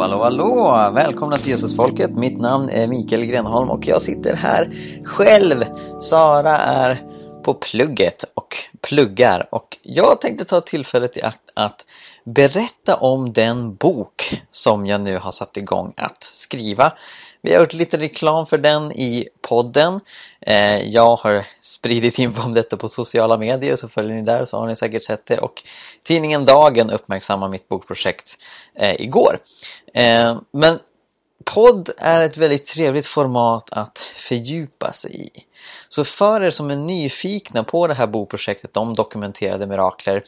Hallå, hallå, hallå! Välkomna till Jesusfolket. Mitt namn är Mikael Grenholm och jag sitter här själv. Sara är på plugget och pluggar och jag tänkte ta tillfället i akt att berätta om den bok som jag nu har satt igång att skriva. Vi har gjort lite reklam för den i podden. Eh, jag har spridit info om detta på sociala medier så följer ni där så har ni säkert sett det och tidningen Dagen uppmärksammar mitt bokprojekt eh, igår. Eh, men podd är ett väldigt trevligt format att fördjupa sig i. Så för er som är nyfikna på det här bokprojektet om dokumenterade mirakler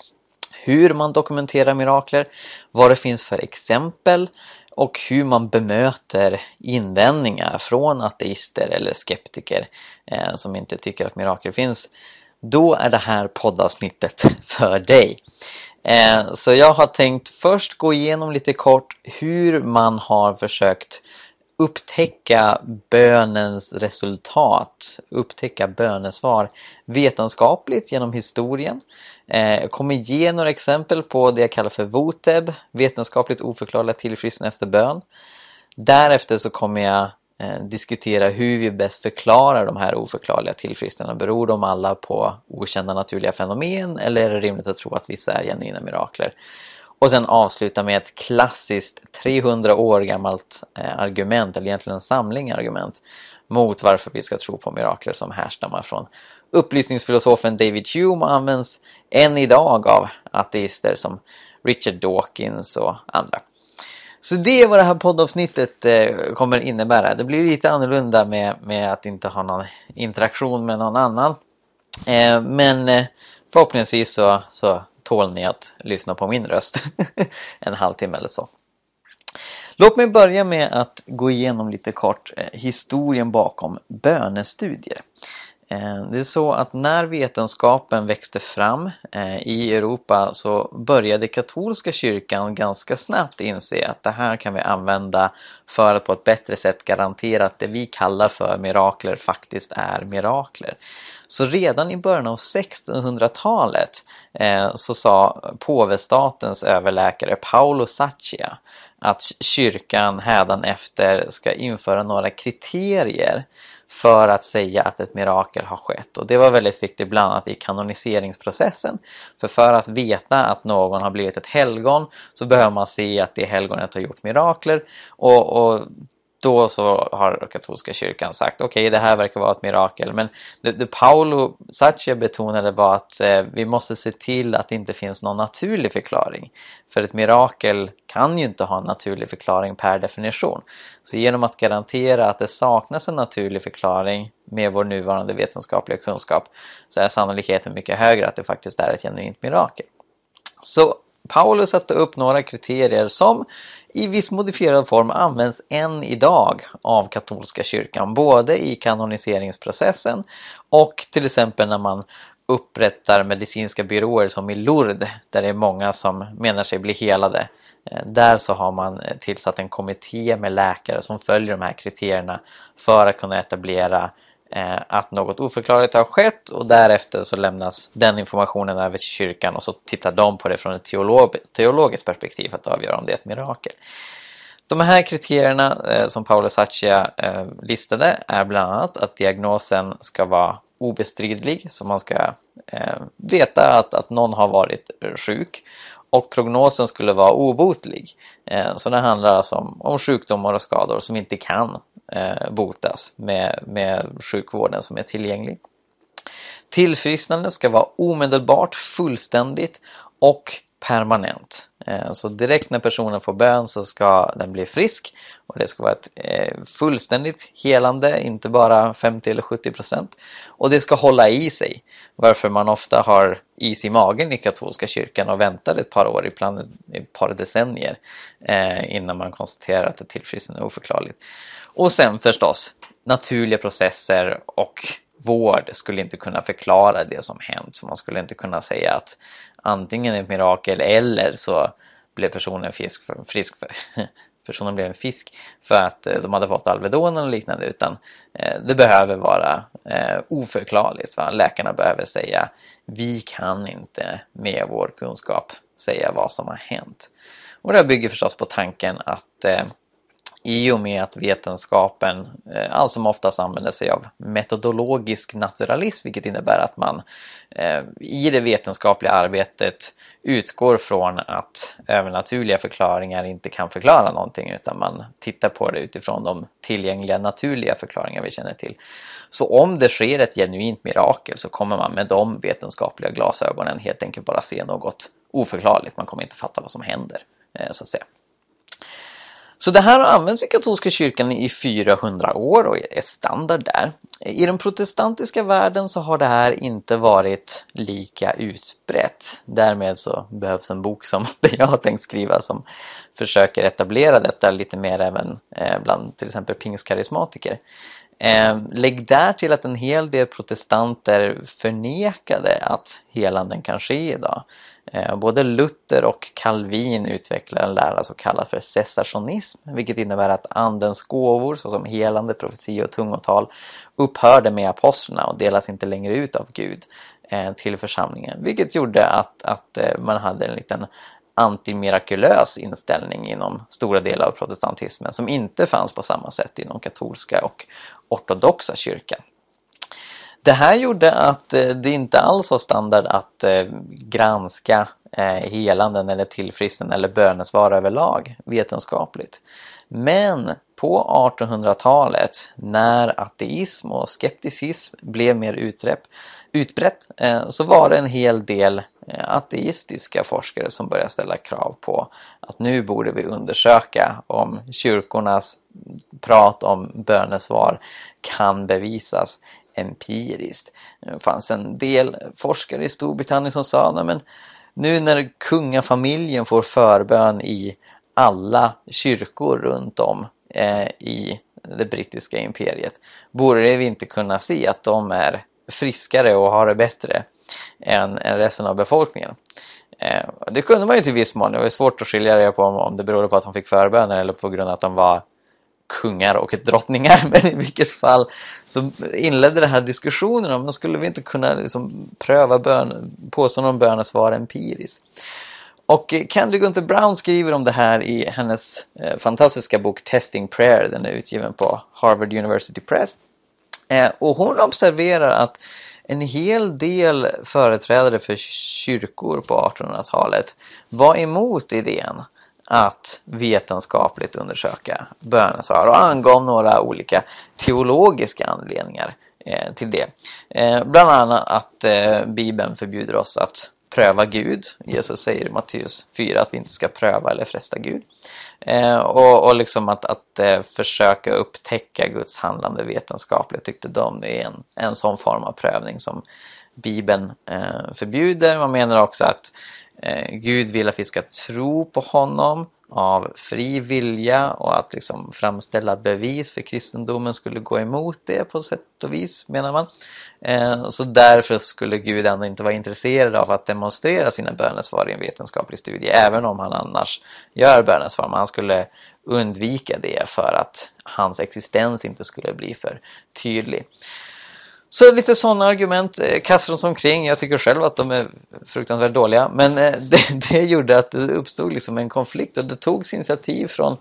hur man dokumenterar mirakler, vad det finns för exempel och hur man bemöter invändningar från ateister eller skeptiker eh, som inte tycker att mirakel finns. Då är det här poddavsnittet för dig. Eh, så jag har tänkt först gå igenom lite kort hur man har försökt upptäcka bönens resultat, upptäcka bönesvar vetenskapligt genom historien. Eh, jag eh, kommer ge några exempel på det jag kallar för VOTEB, vetenskapligt oförklarliga tillfrisknande efter bön. Därefter så kommer jag eh, diskutera hur vi bäst förklarar de här oförklarliga tillfrisknandena. Beror de alla på okända naturliga fenomen eller är det rimligt att tro att vissa är genuina mirakler? Och sen avsluta med ett klassiskt 300 år gammalt eh, argument, eller egentligen en samling argument mot varför vi ska tro på mirakler som härstammar från upplysningsfilosofen David Hume och används än idag av ateister som Richard Dawkins och andra. Så det är vad det här poddavsnittet eh, kommer innebära. Det blir lite annorlunda med, med att inte ha någon interaktion med någon annan. Eh, men eh, förhoppningsvis så, så tål ni att lyssna på min röst en halvtimme eller så. Låt mig börja med att gå igenom lite kort eh, historien bakom bönestudier. Eh, det är så att när vetenskapen växte fram eh, i Europa så började katolska kyrkan ganska snabbt inse att det här kan vi använda för att på ett bättre sätt garantera att det vi kallar för mirakler faktiskt är mirakler. Så redan i början av 1600-talet eh, så sa påvestatens överläkare Paolo Saccia att kyrkan hädanefter ska införa några kriterier för att säga att ett mirakel har skett. Och det var väldigt viktigt bland annat i kanoniseringsprocessen. För för att veta att någon har blivit ett helgon så behöver man se att det helgonet har gjort mirakler. Och, och då så har katolska kyrkan sagt okej okay, det här verkar vara ett mirakel men det, det Paolo Saccia betonade var att eh, vi måste se till att det inte finns någon naturlig förklaring. För ett mirakel kan ju inte ha en naturlig förklaring per definition. Så genom att garantera att det saknas en naturlig förklaring med vår nuvarande vetenskapliga kunskap så är sannolikheten mycket högre att det faktiskt är ett genuint mirakel. Så Paulus satte upp några kriterier som i viss modifierad form används än idag av katolska kyrkan både i kanoniseringsprocessen och till exempel när man upprättar medicinska byråer som i Lourdes där det är många som menar sig bli helade. Eh, där så har man eh, tillsatt en kommitté med läkare som följer de här kriterierna för att kunna etablera Eh, Eh, att något oförklarligt har skett och därefter så lämnas den informationen över till kyrkan och så tittar de på det från ett teolog teologiskt perspektiv för att avgöra om det är ett mirakel. De här kriterierna eh, som Paolo Saccia eh, listade är bland annat att diagnosen ska vara obestridlig, så man ska eh, veta att, att någon har varit sjuk och prognosen skulle vara obotlig. Eh, så det handlar alltså om, om sjukdomar och skador som inte kan eh, botas med, med sjukvården som är tillgänglig. Tillfrisknande ska vara omedelbart, fullständigt och permanent. Eh, så direkt när personen får bön så ska den bli frisk och det ska vara ett eh, fullständigt helande, inte bara 50 eller 70 procent. Och det ska hålla i sig, varför man ofta har is i magen i katolska kyrkan och väntar ett par år, ibland ett par decennier eh, innan man konstaterar att ett tillfrisknande är oförklarligt. Och sen förstås naturliga processer och vård skulle inte kunna förklara det som hänt. Så man skulle inte kunna säga att antingen ett mirakel eller så blev personen fisk för, frisk för, personen blev en fisk för att eh, de hade fått Alvedon och liknande utan eh, det behöver vara eh, oförklarligt. Va? Läkarna behöver säga vi kan inte med vår kunskap säga vad som har hänt. Och det bygger förstås på tanken att eh, i och med att vetenskapen eh, allt som oftast använder sig av metodologisk naturalism vilket innebär att man eh, i det vetenskapliga arbetet utgår från att övernaturliga förklaringar inte kan förklara någonting utan man tittar på det utifrån de tillgängliga naturliga förklaringar vi känner till. Så om det sker ett genuint mirakel så kommer man med de vetenskapliga glasögonen helt enkelt bara se något oförklarligt. Man kommer inte fatta vad som händer eh, så att säga. Så det här har använts i katolska kyrkan i 400 år och är standard där. I den protestantiska världen så har det här inte varit lika utbrett. Därmed så behövs en bok som jag har tänkt skriva som försöker etablera detta lite mer även eh, bland till exempel pingstkarismatiker. Eh, lägg där till att en hel del protestanter förnekade att helanden kan ske idag. Eh, både Luther och Calvin utvecklar en lära som kallas för cessationism, vilket innebär att andens gåvor såsom helande, profetia och tungotal upphörde med apostlarna och delas inte längre ut av Gud eh, till församlingen, vilket gjorde att, att eh, man hade en liten antimirakulös inställning inom stora delar av protestantismen som inte fanns på samma sätt inom katolska och ortodoxa kyrkan. Det här gjorde att eh, det inte alls var standard att eh, granska eh, helanden eller tillfristen eller bönesvar överlag vetenskapligt. Men på 1800-talet när ateism och skepticism blev mer utbrett så var det en hel del ateistiska forskare som började ställa krav på att nu borde vi undersöka om kyrkornas prat om bönesvar kan bevisas empiriskt. Det fanns en del forskare i Storbritannien som sa men nu när kungafamiljen får förbön i alla kyrkor runt om eh, i det brittiska imperiet borde vi inte kunna se att de är friskare och har det bättre än, än resten av befolkningen. Eh, det kunde man ju till viss mån. Det var svårt att skilja det på om, om det berodde på att de fick förböner eller på grund av att de var kungar och drottningar men i vilket fall så inledde det här diskussionen om skulle vi inte kunna liksom pröva bön, påståenden om bönesvar empiriskt. Och Candy Gunther Brown skriver om det här i hennes eh, fantastiska bok Testing Prayer, den är utgiven på Harvard University Press. Eh, och hon observerar att en hel del företrädare för kyrkor på 1800-talet var emot idén att vetenskapligt undersöka bönesvar och angav några olika teologiska anledningar eh, till det. Eh, bland annat att eh, Bibeln förbjuder oss att pröva Gud. Jesus säger i Matteus 4 att vi inte ska pröva eller fresta Gud. Eh, och, och liksom att, att eh, försöka upptäcka Guds handlande vetenskapligt tyckte de är en, en sån form av prövning som Bibeln eh, förbjuder. Man menar också att Eh, Eh, Gud vill att vi ska tro på honom av fri vilja och att liksom framställa bevis för kristendomen skulle gå emot det på sätt och vis menar man. Eh, så därför skulle Gud ändå inte vara intresserad av att demonstrera sina bönesvar i en vetenskaplig studie även om han annars gör bönesvar. Men han skulle undvika det för att hans existens inte skulle bli för tydlig. Så lite sådana argument eh, kastades omkring. Jag tycker själv att de är fruktansvärt dåliga. Men eh, det, det gjorde att det uppstod liksom en konflikt och det togs initiativ från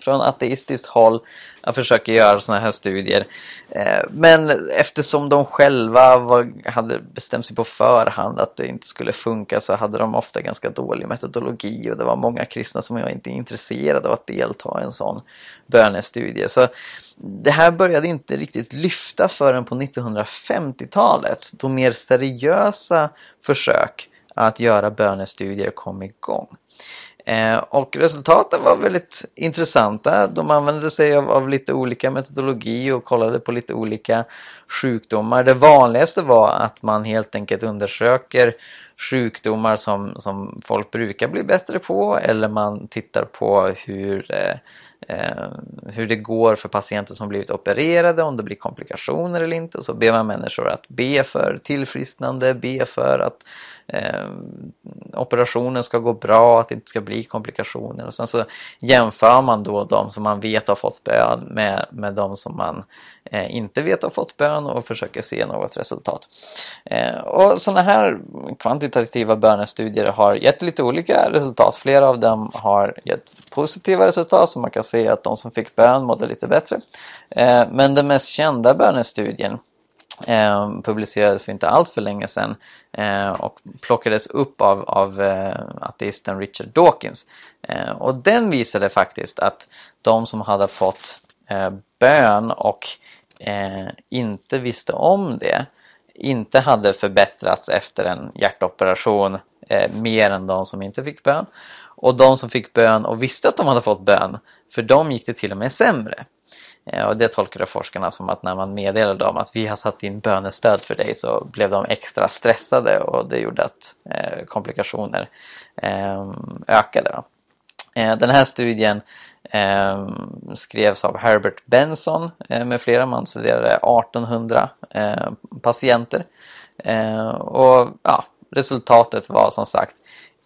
från ateistiskt håll att försöka göra sådana här studier. Eh, men eftersom de själva var, hade bestämt sig på förhand att det inte skulle funka så hade de ofta ganska dålig metodologi och det var många kristna som var inte intresserade av att delta i en sån bönestudie. Så det här började inte riktigt lyfta förrän på 1950-talet då mer seriösa försök att göra bönestudier kom igång. Eh, och resultaten var väldigt intressanta. De använde sig av, av, lite olika metodologi och kollade på lite olika sjukdomar. Det vanligaste var att man helt enkelt undersöker sjukdomar som, som folk brukar bli bättre på eller man tittar på hur eh, eh, hur det går för patienter som blivit opererade, om det blir komplikationer eller inte. Och så ber man människor att be för tillfrisknande, be för att eh, operationen ska gå bra, att det inte ska bli komplikationer och sen så jämför man då de som man vet har fått bön med, med de som man eh, inte vet har fått bön och försöker se något resultat. Eh, och sådana här kvantitativa bönestudier har gett lite olika resultat. Flera av dem har gett positiva resultat så man kan se att de som fick bön mådde lite bättre. Eh, men den mest kända bönestudien eh, publicerades för inte allt för länge sedan eh, och plockades upp av, av eh, ateisten Richard Dawkins. Eh, och den visade faktiskt att de som hade fått eh, bön och eh, inte visste om det inte hade förbättrats efter en hjärtoperation eh, mer än de som inte fick bön. Och de som fick bön och visste att de hade fått bön, för dem gick det till och med sämre. Eh, och det tolkade forskarna som att när man meddelade dem att vi har satt in bönestöd för dig så blev de extra stressade och det gjorde att eh, komplikationer eh, ökade. Den här studien skrevs av Herbert Benson med flera. Man studerade 1800 patienter. Och ja, resultatet var som sagt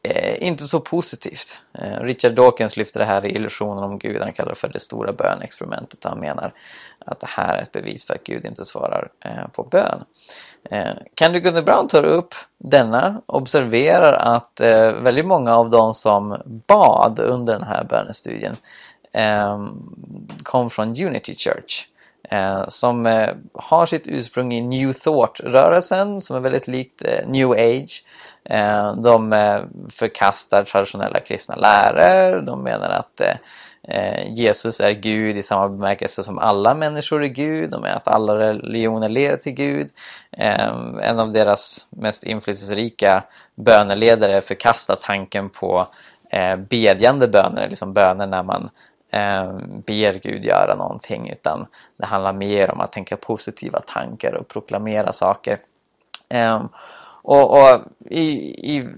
eh, inte så positivt. Eh, Richard Dawkins lyfter det här i Illusionen om Gud. Han kallar det för det stora bönexperimentet. Han menar att det här är ett bevis för att Gud inte svarar eh, på bön. Eh, Candy Gunnar Brown tar upp denna, observerar att eh, väldigt många av de som bad under den här bönestudien eh, kom från Unity Church. Eh, som eh, har sitt ursprung i New Thought-rörelsen som är väldigt likt eh, New Age. Eh, de eh, förkastar traditionella kristna läror. De menar att eh, eh Jesus är Gud i samma bemärkelse som alla människor är Gud. De menar att alla religioner leder till Gud. Eh, en av deras mest inflytelserika böneledare förkastar tanken på eh, bedjande böner, liksom böner när man Eh, ber Gud göra någonting utan det handlar mer om att tänka positiva tankar och proklamera saker. Ehm, och, och i, i,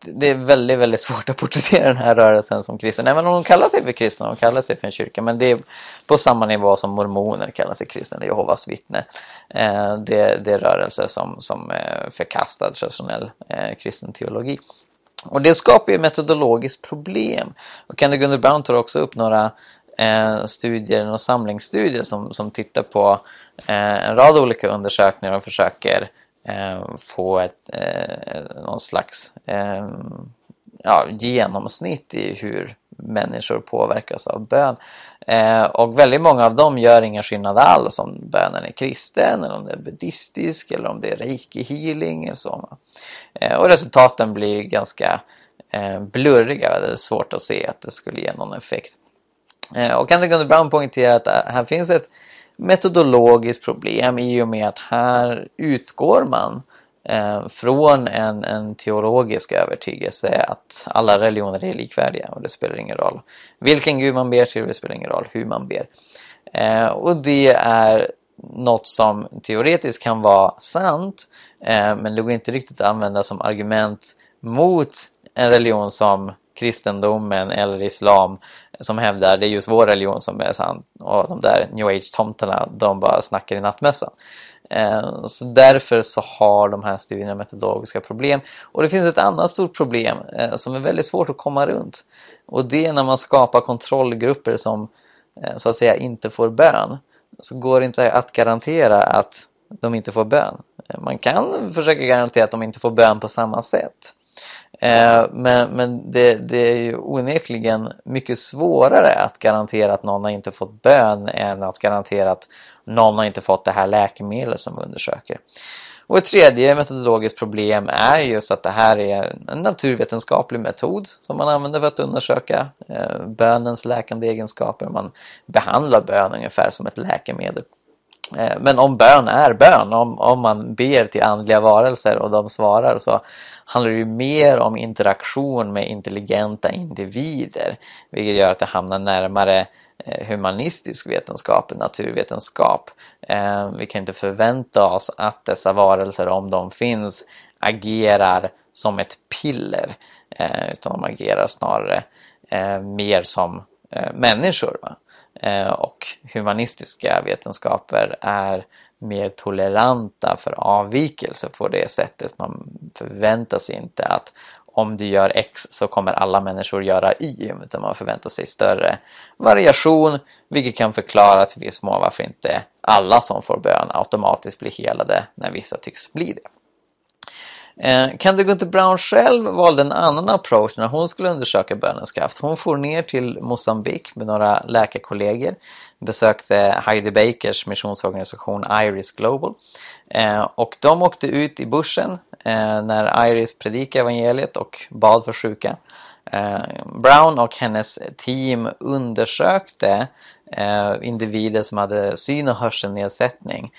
det är väldigt, väldigt svårt att porträttera den här rörelsen som kristen. Även om de kallar sig för kristna, de kallar sig för en kyrka. Men det är på samma nivå som mormoner kallar sig kristna, eller Jehovas vittne. Eh, det, det är rörelser som, som eh, förkastar traditionell eh, kristen teologi. Och det skapar ju metodologiskt problem. Och Kennedy Gunnar Brown tar också upp några eh, studier, några samlingsstudier som, som tittar på eh, en rad olika undersökningar och försöker eh, få ett, eh, någon slags eh, ja, genomsnitt i hur människor påverkas av bön. Eh, och väldigt många av dem gör ingen skillnad alls om bönen är kristen eller om det är buddhistisk eller om det är reiki healing eller så. Eh, och resultaten blir ganska eh, blurriga, det är svårt att se att det skulle ge någon effekt. Eh, och Andy Gunnar Brown poängterar att eh, här finns ett metodologiskt problem i och med att här utgår man eh, Eh, från en, en teologisk övertygelse att alla religioner är likvärdiga och det spelar ingen roll vilken gud man ber till, det spelar ingen roll hur man ber. Eh, och det är något som teoretiskt kan vara sant eh, men det går inte riktigt att använda som argument mot en religion som kristendomen eller islam som hävdar det är just vår religion som är sann och de där new age-tomterna de bara snackar i nattmössan. Eh, så därför så har de här studierna metodologiska problem. Och det finns ett annat stort problem eh, som är väldigt svårt att komma runt. Och det är när man skapar kontrollgrupper som eh, så att säga inte får bön. Så går det inte att garantera att de inte får bön. Eh, man kan försöka garantera att de inte får bön på samma sätt. Eh, men men det, det är ju onekligen mycket svårare att garantera att någon har inte fått bön än att garantera att någon har inte fått det här läkemedlet som undersöker. Och ett tredje metodologiskt problem är just att det här är en naturvetenskaplig metod som man använder för att undersöka eh, bönens läkande egenskaper. Man behandlar bön ungefär som ett läkemedel. Eh, men om bön är bön, om, om man ber till andliga varelser och de svarar så handlar det ju mer om interaktion med intelligenta individer. Vilket gör att det hamnar närmare eh, humanistisk vetenskap, naturvetenskap. Eh, vi kan inte förvänta oss att dessa varelser, om de finns, agerar som ett piller. Utan de agerar snarare mer som människor. Eh, och humanistiska vetenskaper är mer toleranta för avvikelser på det sättet. Man förväntar sig inte att om du gör X så kommer alla människor göra Y utan man förväntar sig större variation vilket kan förklara till viss mån varför inte alla som får bön automatiskt blir helade när vissa tycks bli det. Eh, Candy Gunther Brown själv valde en annan approach när hon skulle undersöka bönens kraft. Hon for ner till Mosambik med några läkarkollegor, besökte Heidi Bakers missionsorganisation Iris Global eh, och de åkte ut i bussen eh, när Iris predikade evangeliet och bad för sjuka. Eh, Brown och hennes team undersökte individer som hade syn och hörselnedsättning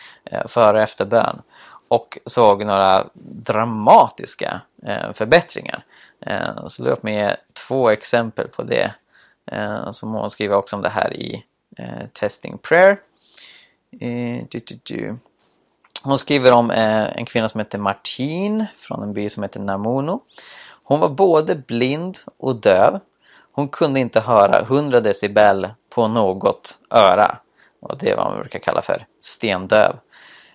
före och efter bön och såg några dramatiska eh, förbättringar. Eh, så jag upp ge två exempel på det. Eh, så hon skriver också om det här i eh, Testing Prayer. Eh, du, du, du. Hon skriver om eh, en kvinna som heter Martin från en by som heter Namuno. Hon var både blind och döv. Hon kunde inte höra 100 decibel på något öra. Och det är vad man brukar kalla för stendöv.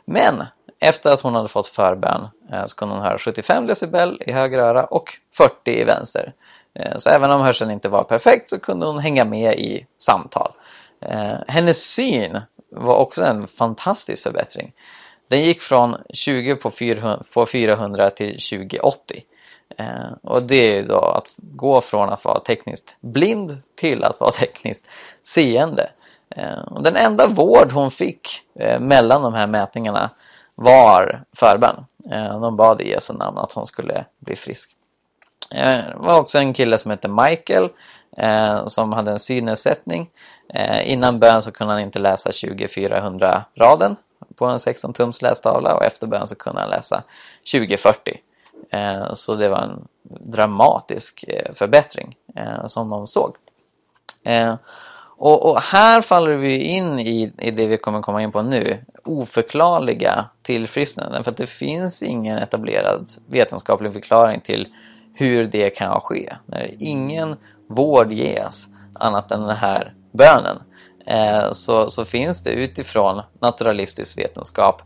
Men efter att hon hade fått förbön eh, så kunde hon höra 75 decibel i höger öra och 40 i vänster. Eh, så även om hörseln inte var perfekt så kunde hon hänga med i samtal. Eh, hennes syn var också en fantastisk förbättring. Den gick från 20 på 400, till 2080. Och det är då att gå från att vara tekniskt blind till att vara tekniskt seende. Den enda vård hon fick mellan de här mätningarna var förbön. Eh, de bad i Jesu namn att hon skulle bli frisk. Eh, det var också en kille som hette Michael eh, som hade en synnedsättning. Innan bön så kunde han inte läsa 2400 raden på en 16 tums lästavla och efter bön så kunde han läsa 2040. Så det var en dramatisk förbättring som de såg. Och, och, här faller vi in i, i det vi kommer komma in på nu. Oförklarliga tillfrisknanden. För att det finns ingen etablerad vetenskaplig förklaring till hur det kan ske. När ingen vård ges annat än den här bönen. Eh, så, så finns det utifrån naturalistisk vetenskap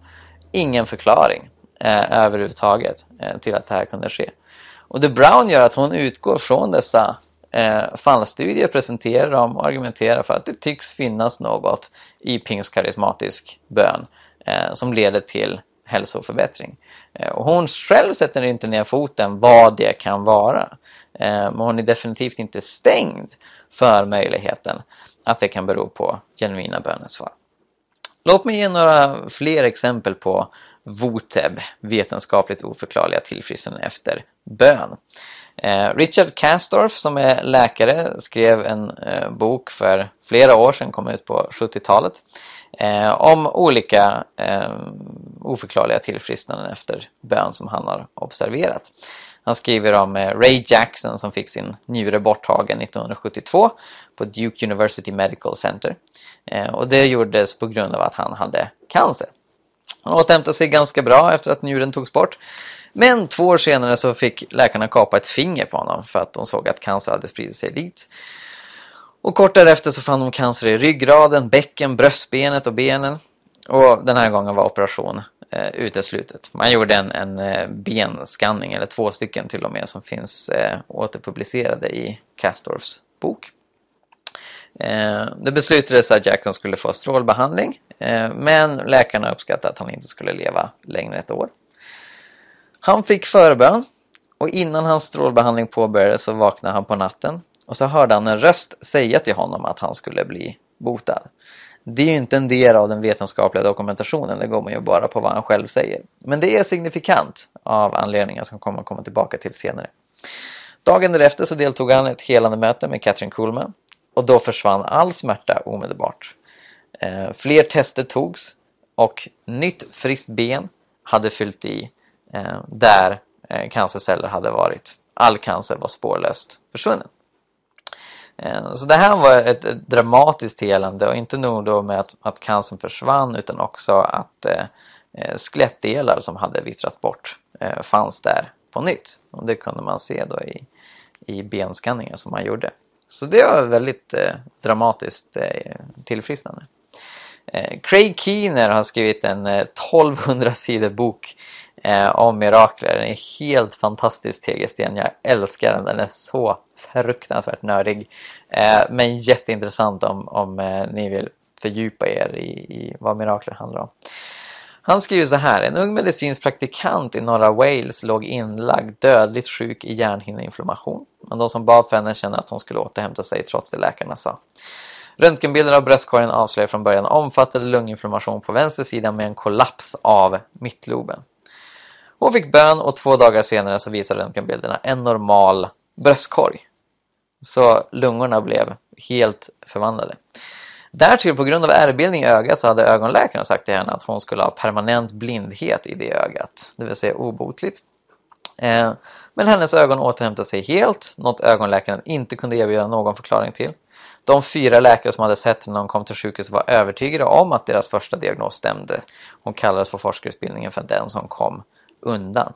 ingen förklaring eh, överhuvudtaget eh, till att det här kunde ske. Och det Brown gör att hon utgår från dessa eh, fallstudier presenterar de och argumenterar för att det tycks finnas något i pingstkarismatisk bön eh, som leder till hälsoförbättring. Eh, och hon själv sätter inte ner foten vad det kan vara. Eh, men hon är definitivt inte stängd för möjligheten att det kan bero på genuina bönesvar. Låt mig ge några fler exempel på VOTEB, vetenskapligt oförklarliga tillfrisknande efter bön. Eh, Richard Castorf som är läkare skrev en eh, bok för flera år sedan, kom ut på 70-talet eh, om olika oförklarliga tillfrisknanden efter bön som han har observerat. Han skriver om Ray Jackson som fick sin njure borttagen 1972 på Duke University Medical Center. Och det gjordes på grund av att han hade cancer. Han återhämtade sig ganska bra efter att njuren togs bort. Men två år senare så fick läkarna kapa ett finger på honom för att de såg att cancer hade spridit sig dit. Och kort därefter så fann de cancer i ryggraden, bäcken, bröstbenet och benen. Och den här gången var operation eh, uteslutet. Man gjorde en, en eh, benskanning, eller två stycken till och med, som finns eh, återpublicerade i Castorfs bok. Eh, det beslutades att Jackson skulle få strålbehandling, eh, men läkarna uppskattade att han inte skulle leva längre än ett år. Han fick förbön och innan hans strålbehandling påbörjades så vaknade han på natten och så hörde han en röst säga till honom att han skulle bli botad. Det är ju inte en del av den vetenskapliga dokumentationen, det går man ju bara på vad han själv säger. Men det är signifikant av anledningar som kommer att komma tillbaka till senare. Dagen därefter så deltog han i ett helande möte med Catherine Kuhlman och då försvann all smärta omedelbart. Eh, fler tester togs och nytt friskt ben hade fyllt i eh, Eh, där eh, cancerceller hade varit. All cancer var spårlöst försvunnen. Eh, så det här var ett, ett dramatiskt helande och inte nog då med att, att cancern försvann utan också att eh, eh skelettdelar som hade vittrat bort eh, fanns där på nytt. Och det kunde man se då i, i benskanningen som man gjorde. Så det var väldigt eh, dramatiskt eh, tillfrisknande. Eh, Craig Keener har skrivit en eh, 1200 sidor bok Eh, om mirakler. Den är helt fantastisk tegelsten. Jag älskar den. Den är så fruktansvärt nördig. Eh, men jätteintressant om, om eh, ni vill fördjupa er i, i vad mirakler handlar om. Han skriver så här. En ung medicinsk praktikant i norra Wales låg inlagd dödligt sjuk i hjärnhinneinflammation. Men de som bad för henne kände att hon skulle återhämta sig trots det läkarna sa. Röntgenbilder av bröstkorgen avslöjar från början omfattande lunginflammation på vänster sida med en kollaps av mittloben. Hon fick bön och två dagar senare så visade röntgenbilderna en normal bröstkorg. Så lungorna blev helt förvandlade. Därtill på grund av ärrbildning i ögat så hade ögonläkaren sagt till henne att hon skulle ha permanent blindhet i det ögat, det vill säga obotligt. Eh, men hennes ögon återhämtade sig helt, något ögonläkaren inte kunde erbjuda någon förklaring till. De fyra läkare som hade sett henne när hon kom till sjukhuset var övertygade om att deras första diagnos stämde. Hon kallades på forskarutbildningen för den som kom undan.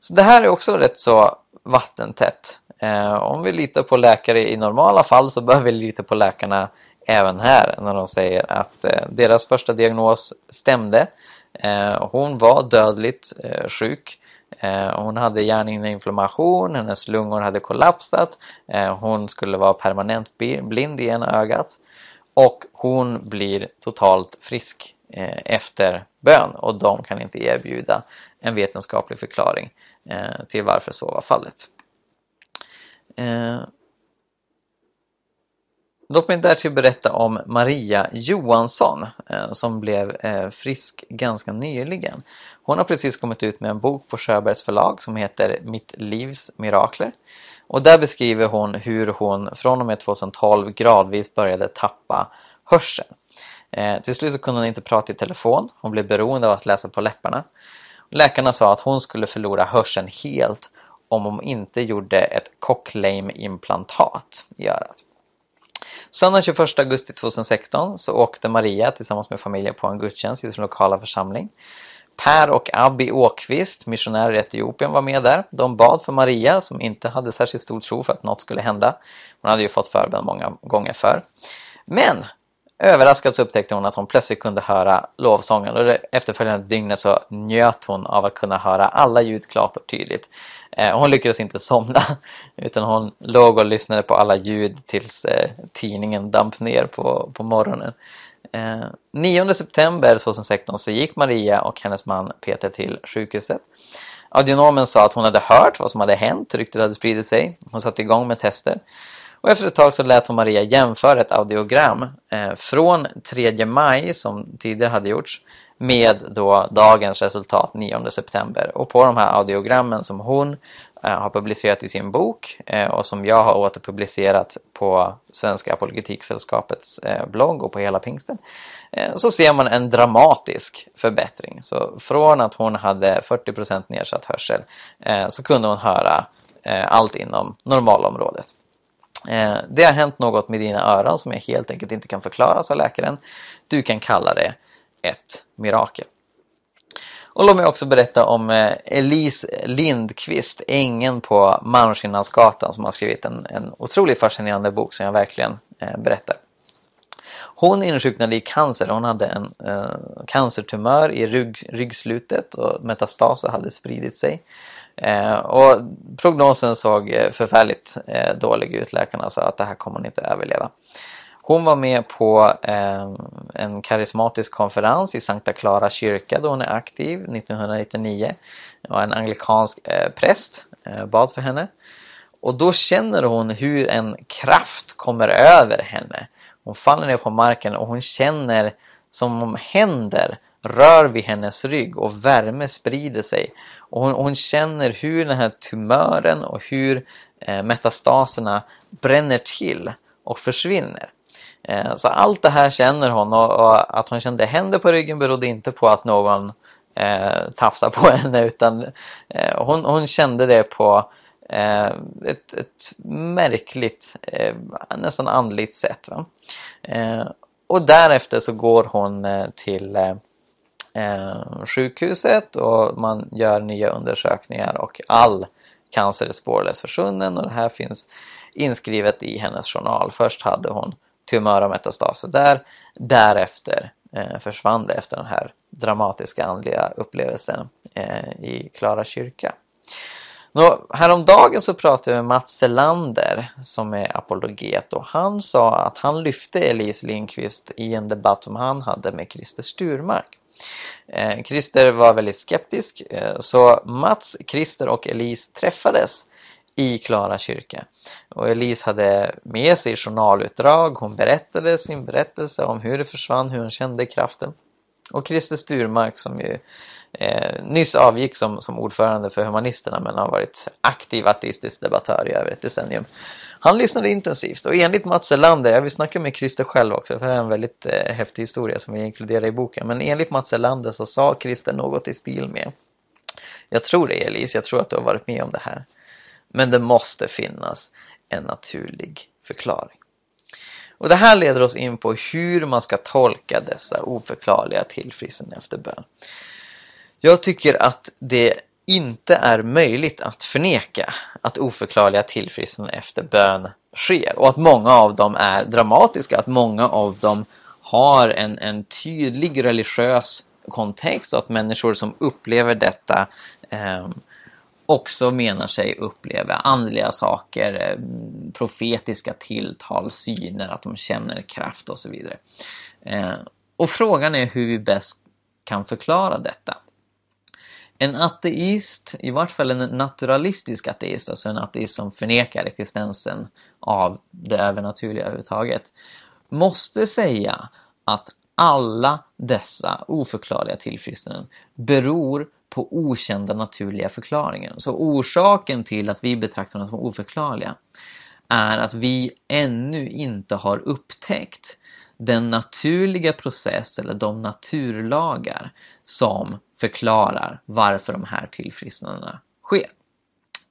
Så det här är också rätt så vattentätt. Eh, om vi litar på läkare i normala fall så bör vi lita på läkarna även här när de säger att eh, deras första diagnos stämde. Eh, hon var dödligt eh, sjuk. Eh, hon hade hjärnhinneinflammation, hennes lungor hade kollapsat, eh, hon skulle vara permanent blind i ena ögat och hon blir totalt frisk eh, efter bön och de kan inte erbjuda en vetenskaplig förklaring eh, till varför så var fallet. Eh, låt mig därtill berätta om Maria Johansson eh, som blev eh, frisk ganska nyligen. Hon har precis kommit ut med en bok på Sjöbergs förlag som heter Mitt livs mirakler. Och där beskriver hon hur hon från och med 2012 gradvis började tappa hörseln. Eh, till slut så kunde hon inte prata i telefon, hon blev beroende av att läsa på läpparna. Läkarna sa att hon skulle förlora hörseln helt om hon inte gjorde ett cochlame-implantat i örat. Söndagen 21 augusti 2016 så åkte Maria tillsammans med familjen på en gudstjänst i sin lokala församling. Per och Abby Åkvist, missionärer i Etiopien, var med där. De bad för Maria som inte hade särskilt stor tro för att något skulle hända. Hon hade ju fått förbön många gånger för. Men Överraskad så upptäckte hon att hon plötsligt kunde höra lovsången och det efterföljande dygnet så njöt hon av att kunna höra alla ljud klart och tydligt. Eh, hon lyckades inte somna utan hon låg och lyssnade på alla ljud tills eh, tidningen damp ner på, på morgonen. Eh, 9 september 2016 så gick Maria och hennes man Peter till sjukhuset. Audionomen sa att hon hade hört vad som hade hänt, ryktet hade spridit sig. Hon satte igång med tester. Och efter ett tag så lät hon Maria jämföra ett audiogram eh, från 3 maj som tidigare hade gjorts med då dagens resultat 9 september. Och på de här audiogrammen som hon eh, har publicerat i sin bok eh, och som jag har återpublicerat på Svenska Apologetiksällskapets eh, blogg och på hela pingsten eh, så ser man en dramatisk förbättring. Så från att hon hade 40% nedsatt hörsel eh, så kunde hon höra eh, allt inom normalområdet. Eh, det har hänt något med dina öron som jag helt enkelt inte kan förklara, sa läkaren. Du kan kalla det ett mirakel. Och låt mig också berätta om eh, Elise Lindqvist, ängen på Malmskillnadsgatan som har skrivit en, en otroligt fascinerande bok som jag verkligen eh, berättar. Hon insjuknade i cancer. Hon hade en eh, cancertumör i rygg, ryggslutet och metastaser hade spridit sig. Eh, och prognosen såg eh, förfärligt eh, dålig ut. Läkarna sa att det här kommer hon inte överleva. Hon var med på eh, en karismatisk konferens i Sankta Clara kyrka då hon är aktiv 1999. Det var en anglikansk eh, präst eh, bad för henne. Och då känner hon hur en kraft kommer över henne. Hon faller ner på marken och hon känner som om händer rör vid hennes rygg och värme sprider sig. Och hon, hon känner hur den här tumören och hur eh, metastaserna bränner till och försvinner. Eh, så allt det här känner hon och, och, att hon kände händer på ryggen berodde inte på att någon eh, tafsade på henne utan eh, hon, hon kände det på eh, ett, ett märkligt, eh, nästan andligt sätt. Eh, och därefter så går hon eh, till eh, eh, sjukhuset och man gör nya undersökningar och all cancer är spårlöst försvunnen och det här finns inskrivet i hennes journal. Först hade hon tumör och metastaser där, därefter eh, försvann det efter den här dramatiska andliga upplevelsen eh, i Klara kyrka. Nå, häromdagen så pratade jag med Mats Selander som är apologet och han sa att han lyfte Elise Lindqvist i en debatt som han hade med Christer Sturmark. Eh, Christer var väldigt skeptisk eh, så Mats, Christer och Elise träffades i Klara kyrka. Och Elise hade med sig journalutdrag, hon berättade sin berättelse om hur det försvann, hur hon kände kraften. Och Christer Sturmark som ju eh, nyss avgick som, som ordförande för Humanisterna men har varit aktiv ateistisk debattör i över ett decennium. Han lyssnade intensivt och enligt Mats Elander, jag vill snacka med Christer själv också för det är en väldigt eh, häftig historia som vi inkluderar i boken. Men enligt Mats Elander så sa Christer något i stil med Jag tror det Elise, jag tror att du har varit med om det här. Men det måste finnas en naturlig förklaring. Och det här leder oss in på hur man ska tolka dessa oförklarliga tillfrisknande efter bön. Jag tycker att det inte är möjligt att förneka att oförklarliga tillfrisknande efter bön sker och att många av dem är dramatiska, att många av dem har en, en tydlig religiös kontext och att människor som upplever detta eh, också menar sig uppleva andliga saker, eh, profetiska tilltal, syner, att de känner kraft och så vidare. Eh, och frågan är hur vi bäst kan förklara detta. En ateist, i vart fall en naturalistisk ateist, alltså en ateist som förnekar existensen av det övernaturliga överhuvudtaget, måste säga att alla dessa oförklarliga tillfrisknanden beror på okända naturliga förklaringar. Så orsaken till att vi betraktar dem som oförklarliga är att vi ännu inte har upptäckt den naturliga process eller de naturlagar som förklarar varför de här tillfrisknandena sker.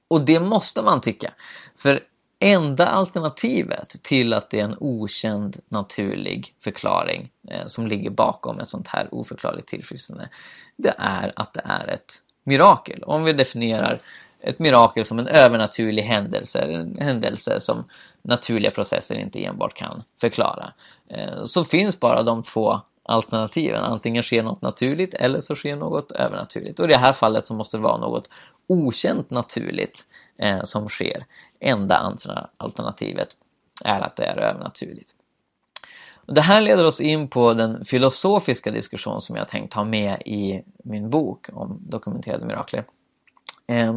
Och det måste man tycka. För enda alternativet till att det är en okänd naturlig förklaring eh, som ligger bakom ett sånt här oförklarligt tillfrisknande det är att det är ett mirakel. Om vi definierar ett mirakel som en övernaturlig händelse, en händelse som naturliga processer inte enbart kan förklara. Eh, så finns bara de två alternativen. Antingen sker något naturligt eller så sker något övernaturligt. Och i det här fallet så måste det vara något okänt naturligt eh, som sker. Enda alternativet är att det är övernaturligt. Det här leder oss in på den filosofiska diskussion som jag tänkt ha med i min bok om dokumenterade mirakler. Eh,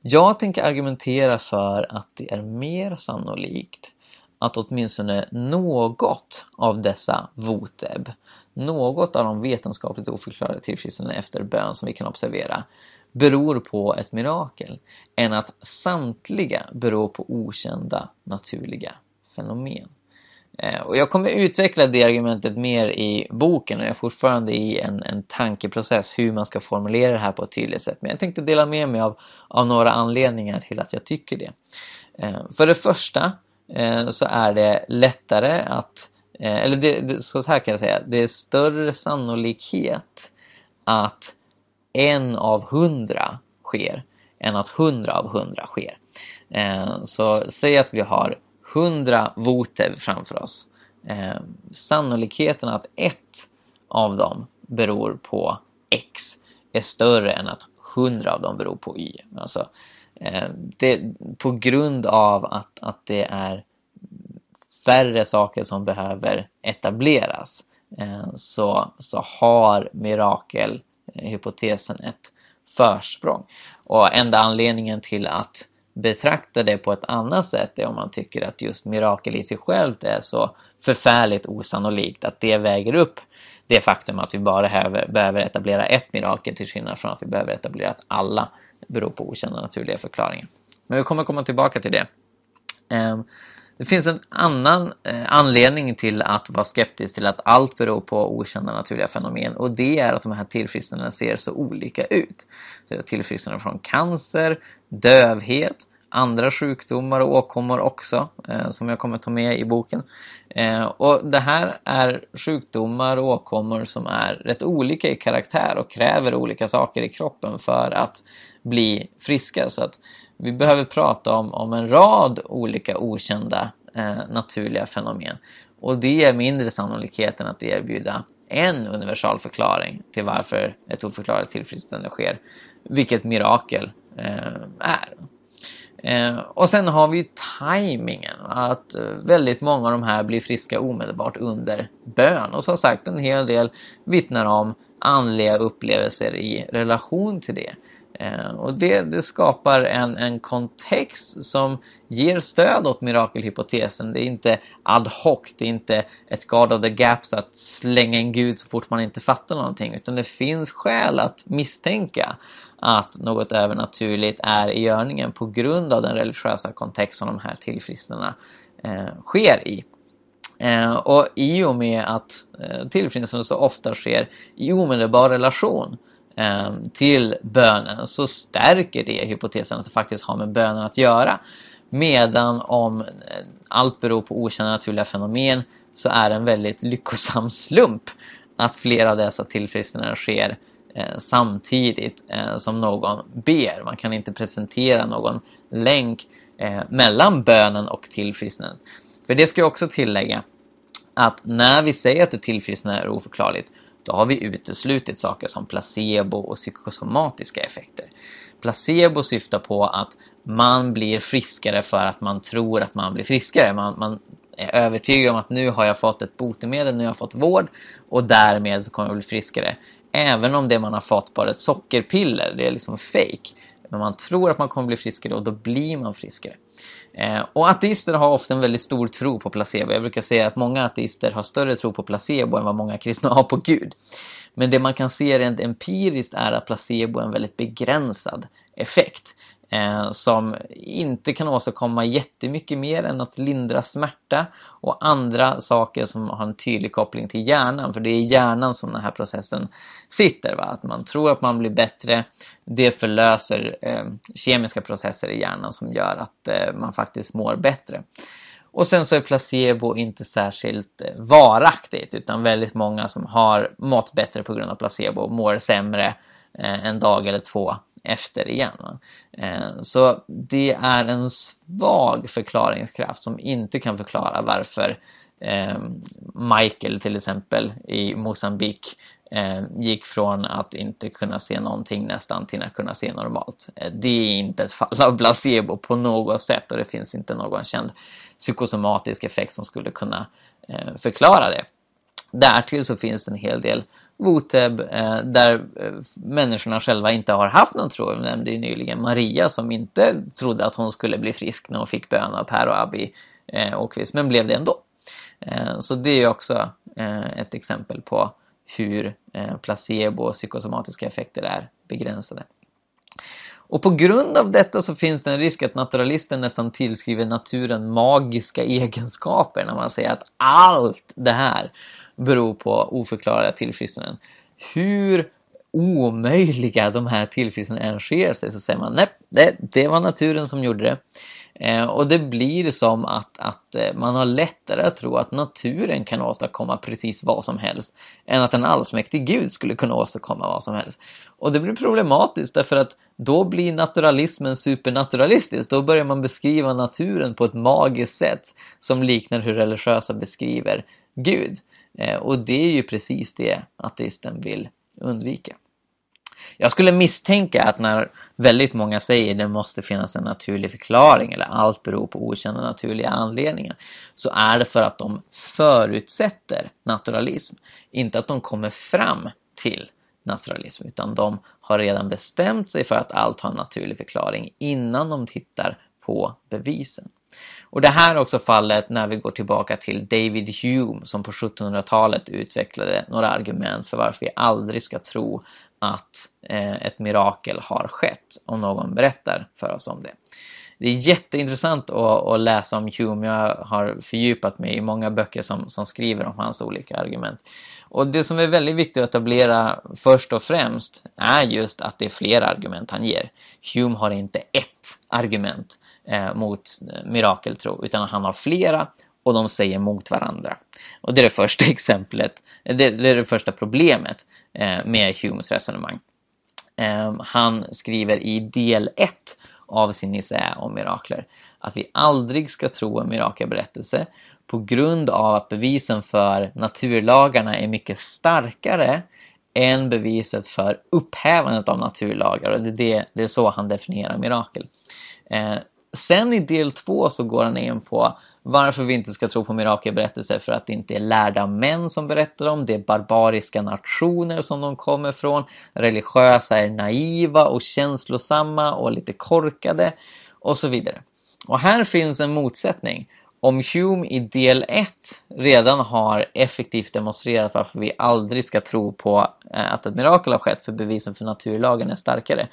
jag tänker argumentera för att det är mer sannolikt att åtminstone något av dessa voteb, något av de vetenskapligt oförklarade tillfrisknandena efter bön som vi kan observera, beror på ett mirakel än att samtliga beror på okända naturliga fenomen. Eh, och jag kommer utveckla det argumentet mer i boken och jag är fortfarande i en, en tankeprocess hur man ska formulera det här på ett tydligt sätt. Men jag tänkte dela med mig av, av några anledningar till att jag tycker det. Eh, för det första eh, så är det lättare att, Eh, eller det, så här kan jag säga, det är större sannolikhet att en av hundra sker än att hundra av hundra sker. Eh, så säg att vi har 100 votev framför oss. Eh, sannolikheten att ett av dem beror på X är större än att 100 av dem beror på Y. Alltså, eh, det, på grund av att, att det är färre saker som behöver etableras eh, så, så har mirakelhypotesen eh, ett försprång. Och enda anledningen till att betrakta det på ett annat sätt är om man tycker att just mirakel i sig självt är så förfärligt osannolikt att det väger upp det faktum att vi bara behöver etablera ett mirakel till skillnad från att vi behöver etablera att alla beror på okända naturliga förklaringar. Men vi kommer komma tillbaka till det. Ehm, det finns en annan eh, anledning till att vara skeptisk till att allt beror på okända naturliga fenomen och det är att de här tillfrisknandena ser så olika ut. Så tillfrisknanden från cancer, dövhet, andra sjukdomar och åkommor också eh, som jag kommer ta med i boken. Eh, och det här är sjukdomar och åkommor som är rätt olika i karaktär och kräver olika saker i kroppen för att bli friska. Så att vi behöver prata om, om en rad olika okända eh, naturliga fenomen. Och det är mindre sannolikheten att erbjuda en universal förklaring till varför ett oförklarat tillfrisknande sker. Vilket mirakel eh, är. Eh, och sen har vi tajmingen, att eh, väldigt många av de här blir friska omedelbart under bön. Och som sagt, en hel del vittnar om andliga upplevelser i relation till det. Eh, och det, det skapar en, en kontext som ger stöd åt mirakelhypotesen. Det är inte ad hoc, det är inte ett God of the Gaps att slänga en gud så fort man inte fattar någonting. Utan det finns skäl att misstänka att något övernaturligt är i görningen på grund av den religiösa kontext som de här tillfrisknandena eh, sker i. Eh, och i och med att eh, tillfrisknande så ofta sker i omedelbar relation eh, Ehm, till bönen så stärker det hypotesen att det faktiskt har med bönen att göra. Medan om eh, allt beror på okända naturliga fenomen så är det en väldigt lyckosam slump att flera av dessa tillfrisknanden sker eh, samtidigt eh, som någon ber. Man kan inte presentera någon länk eh, mellan bönen och tillfrisknandet. För det ska jag också tillägga att när vi säger att ett tillfrisknande är oförklarligt då har vi uteslutit saker som placebo och psykosomatiska effekter. Placebo syftar på att man blir friskare för att man tror att man blir friskare. Man, man är övertygad om att nu har jag fått ett botemedel, nu har jag fått vård och därmed så kommer jag bli friskare. Även om det man har fått bara ett sockerpiller, det är liksom fake. Men man tror att man kommer bli friskare och då blir man friskare. Eh, och ateister har ofta en väldigt stor tro på placebo. Jag brukar säga att många ateister har större tro på placebo än vad många kristna har på Gud. Men det man kan se rent empiriskt är att placebo är en väldigt begränsad effekt Eh, som inte kan åstadkomma jättemycket mer än att lindra smärta och andra saker som har en tydlig koppling till hjärnan. För det är i hjärnan som den här processen sitter. Va? Att man tror att man blir bättre. Det förlöser eh, kemiska processer i hjärnan som gör att eh, man faktiskt mår bättre. Och sen så är placebo inte särskilt eh, varaktigt utan väldigt många som har mått bättre på grund av placebo mår sämre eh, en dag eller två efter igen. Va? Eh, så det är en svag förklaringskraft som inte kan förklara varför eh, Michael till exempel i Mosambik eh, gick från att inte kunna se någonting nästan till att kunna se normalt. Det är inte ett fall av placebo på något sätt och det finns inte någon känd psykosomatisk effekt som skulle kunna förklara det. Därtill så finns det en hel del Voteb eh, där eh, människorna själva inte har haft någon tro. Jag nämnde ju nyligen Maria som inte trodde att hon skulle bli frisk när hon fick bön av Per och Abbi eh, Åkvist, men blev det ändå. Så det är också ett exempel på hur placebo och psykosomatiska effekter är begränsade. Och på grund av detta så finns det en risk att naturalisten nästan tillskriver naturen magiska egenskaper när man säger att allt det här beror på oförklarliga tillfrisknanden. Hur omöjliga de här tillfrisknandena än sker sig så säger man nej, det, det var naturen som gjorde det. Eh, och det blir som att, att eh, man har lättare att tro att naturen kan åstadkomma precis vad som helst än att en allsmäktig gud skulle kunna åstadkomma vad som helst. Och det blir problematiskt därför att då blir naturalismen supernaturalistisk. Då börjar man beskriva naturen på ett magiskt sätt som liknar hur religiösa beskriver Gud. Eh, och det är ju precis det ateisten vill undvika. Jag skulle misstänka att när väldigt många säger det måste finnas en naturlig förklaring eller allt beror på okända naturliga anledningar så är det för att de förutsätter naturalism. Inte att de kommer fram till naturalism utan de har redan bestämt sig för att allt har en naturlig förklaring innan de tittar på bevisen. Och det här är också fallet när vi går tillbaka till David Hume som på 1700-talet utvecklade några argument för varför vi aldrig ska tro att eh, ett mirakel har skett om någon berättar för oss om det. Det är jätteintressant att, att läsa om Hume. Jag har fördjupat mig i många böcker som, som skriver om hans olika argument. Och det som är väldigt viktigt att etablera först och främst är just att det är flera argument han ger. Hume har inte ett argument eh, mot mirakeltro utan han har flera och de säger mot varandra. Och det är det första exemplet, det, det är det första problemet eh, med Humes resonemang. Eh, han skriver i del 1 av sin essä om mirakler. Att vi aldrig ska tro en mirakelberättelse på grund av att bevisen för naturlagarna är mycket starkare än beviset för upphävandet av naturlagar. Och det, är det, det är så han definierar mirakel. Eh, sen i del två så går han in på varför vi inte ska tro på mirakelberättelser för att det inte är lärda män som berättar dem, det är barbariska nationer som de kommer från, religiösa är naiva och känslosamma och lite korkade och så vidare. Och här finns en motsättning. Om Hume i del 1 redan har effektivt demonstrerat varför vi aldrig ska tro på eh, att ett mirakel har skett för bevisen för naturlagen är starkare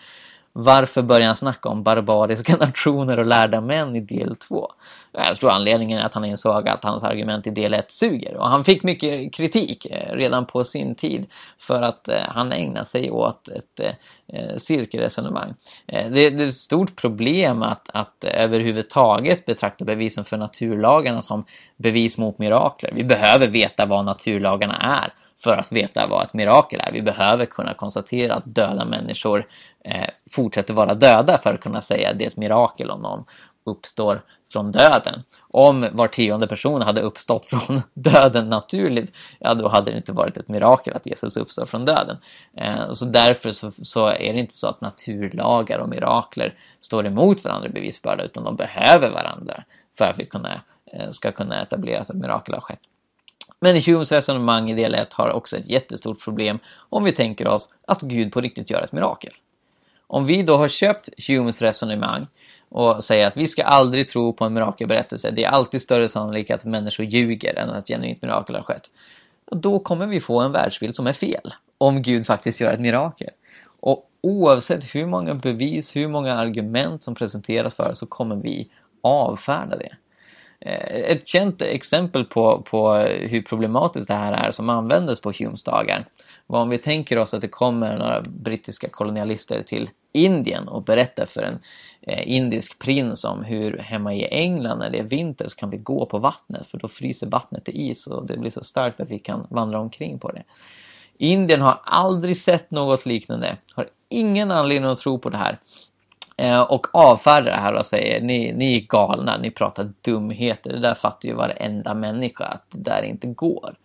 varför börjar han snacka om barbariska nationer och lärda män i del 2? Jag tror anledningen är att han insåg att hans argument i del 1 suger. Och han fick mycket kritik eh, redan på sin tid för att eh, han ägnade sig åt ett eh, cirkelresonemang. Det är ett stort problem att, att överhuvudtaget betrakta bevisen för naturlagarna som bevis mot mirakler. Vi behöver veta vad naturlagarna är för att veta vad ett mirakel är. Vi behöver kunna konstatera att döda människor eh, fortsätter vara döda för att kunna säga att det är ett mirakel om någon uppstår från döden. Om var tionde person hade uppstått från döden naturligt, ja då hade det inte varit ett mirakel att Jesus uppstår från döden. Eh, så därför så, så, är det inte så att naturlagar och mirakler står emot varandra i bevisbörda, utan de behöver varandra för att vi kunna, eh, ska kunna etablera att ett mirakel har skett. Men Humes resonemang i del 1 har också ett jättestort problem om vi tänker oss att Gud på riktigt gör ett mirakel. Om vi då har köpt Humes resonemang och säger att vi ska aldrig tro på en mirakelberättelse, det är alltid större sannolikhet att människor ljuger än att ett genuint mirakel har skett. Då kommer vi få en världsbild som är fel, om Gud faktiskt gör ett mirakel. Och oavsett hur många bevis, hur många argument som presenteras för så kommer vi avfärda det. Eh, ett känt exempel på, på hur problematiskt det här är som användes på Humes dagar var om vi tänker oss att det kommer några brittiska kolonialister till Indien och berättar för en eh, indisk prins om hur hemma i England när det är vinter så kan vi gå på vattnet för då fryser vattnet till is och det blir så starkt att vi kan vandra omkring på det. Indien har aldrig sett något liknande, har ingen anledning att tro på det här. Eh, och avfärdar det här och säger ni, ni är galna, ni pratar dumheter. Det där fattar ju varenda människa att det där inte går.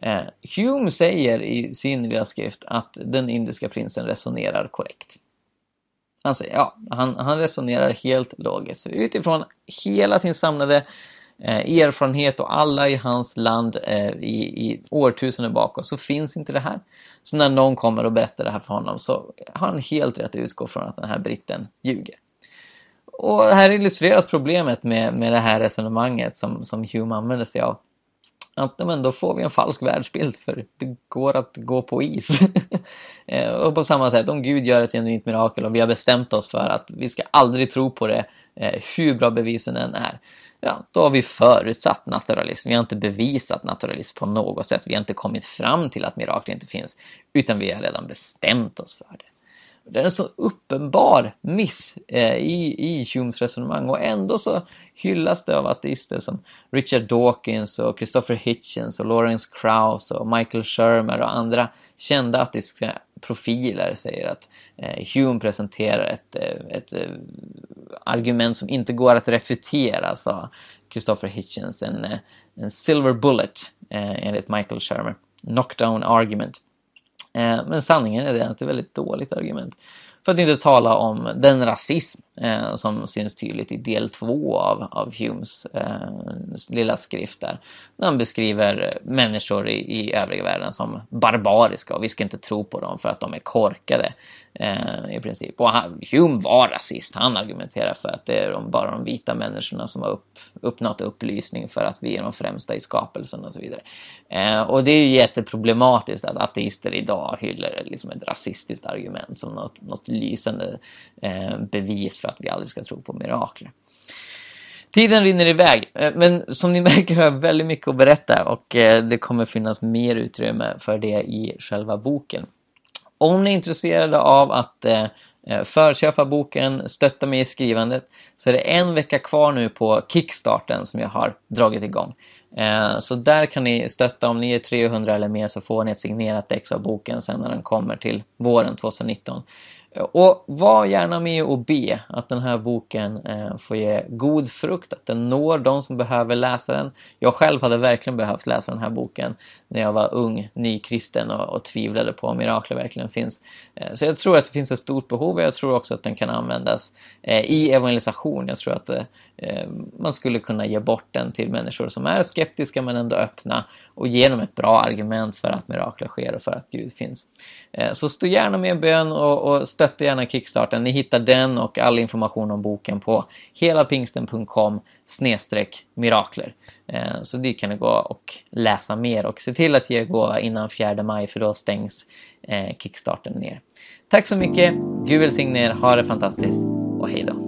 Eh, Hume säger i sin lilla skrift att den indiska prinsen resonerar korrekt. Han säger ja, han, han resonerar helt logiskt. Utifrån hela sin samlade eh, erfarenhet och alla i hans land eh, i, i årtusenden bakåt så finns inte det här. Så när någon kommer och berättar det här för honom så har han helt rätt att utgå från att den här britten ljuger. Och här illustreras problemet med, med det här resonemanget som, som Hume använder sig av. Att men då får vi en falsk världsbild för det går att gå på is. Eh, och på samma sätt, om Gud gör ett genuint mirakel och vi har bestämt oss för att vi ska aldrig tro på det eh, hur bra bevisen än är ja, då har vi förutsatt naturalism. Vi har inte bevisat naturalism på något sätt. Vi har inte kommit fram till att mirakler inte finns, utan vi har redan bestämt oss för det. Det är en så uppenbar miss eh, i, i Humes resonemang och ändå så hyllas det av ateister som Richard Dawkins och Christopher Hitchens och Lawrence Krauss och Michael Shermer och andra kända ateistiska profiler säger att eh, Hume presenterar ett, eh, ett, ett argument som inte går att refutera, sa Christopher Hitchens. En, eh, en silver bullet eh, enligt Michael Shermer. Knockdown argument. Eh, men sanningen är det att det är ett väldigt dåligt argument. För att inte tala om den rasism eh, som syns tydligt i del två av, av Humes eh, lilla skrift där. När han beskriver människor i, i övriga världen som barbariska och vi ska inte tro på dem för att de är korkade eh, i princip. Och han, Hume var rasist. Han argumenterar för att det är de, bara de vita människorna som har upp, uppnått upplysning för att vi är de främsta i skapelsen och så vidare. Eh, och det är ju jätteproblematiskt att ateister idag hyllar liksom ett rasistiskt argument som något, något lysande eh, bevis för att vi aldrig ska tro på mirakler. Tiden rinner iväg, eh, men som ni märker har jag väldigt mycket att berätta och eh, det kommer finnas mer utrymme för det i själva boken. Om ni är intresserade av att eh, förköpa boken, stötta mig i skrivandet så är det en vecka kvar nu på Kickstarten som jag har dragit igång. Så där kan ni stötta, om ni är 300 eller mer så får ni ett signerat ex av boken sen när den kommer till våren 2019. Och var gärna med och be att den här boken eh, får ge god frukt, att den når de som behöver läsa den. Jag själv hade verkligen behövt läsa den här boken när jag var ung, nykristen och, och tvivlade på om mirakler verkligen finns. Eh, så jag tror att det finns ett stort behov och jag tror också att den kan användas eh, i evangelisation. Jag tror att man skulle kunna ge bort den till människor som är skeptiska men ändå öppna och ge dem ett bra argument för att mirakler sker och för att Gud finns. Så stå gärna med i bön och, och stötta gärna Kickstarten. Ni hittar den och all information om boken på helapingsten.com snedstreck mirakler. Eh, så dit kan ni gå och läsa mer och se till att ge gåva innan 4 maj för då stängs eh, Kickstarten ner. Tack så mycket, Gud välsigne er, ha det fantastiskt och hej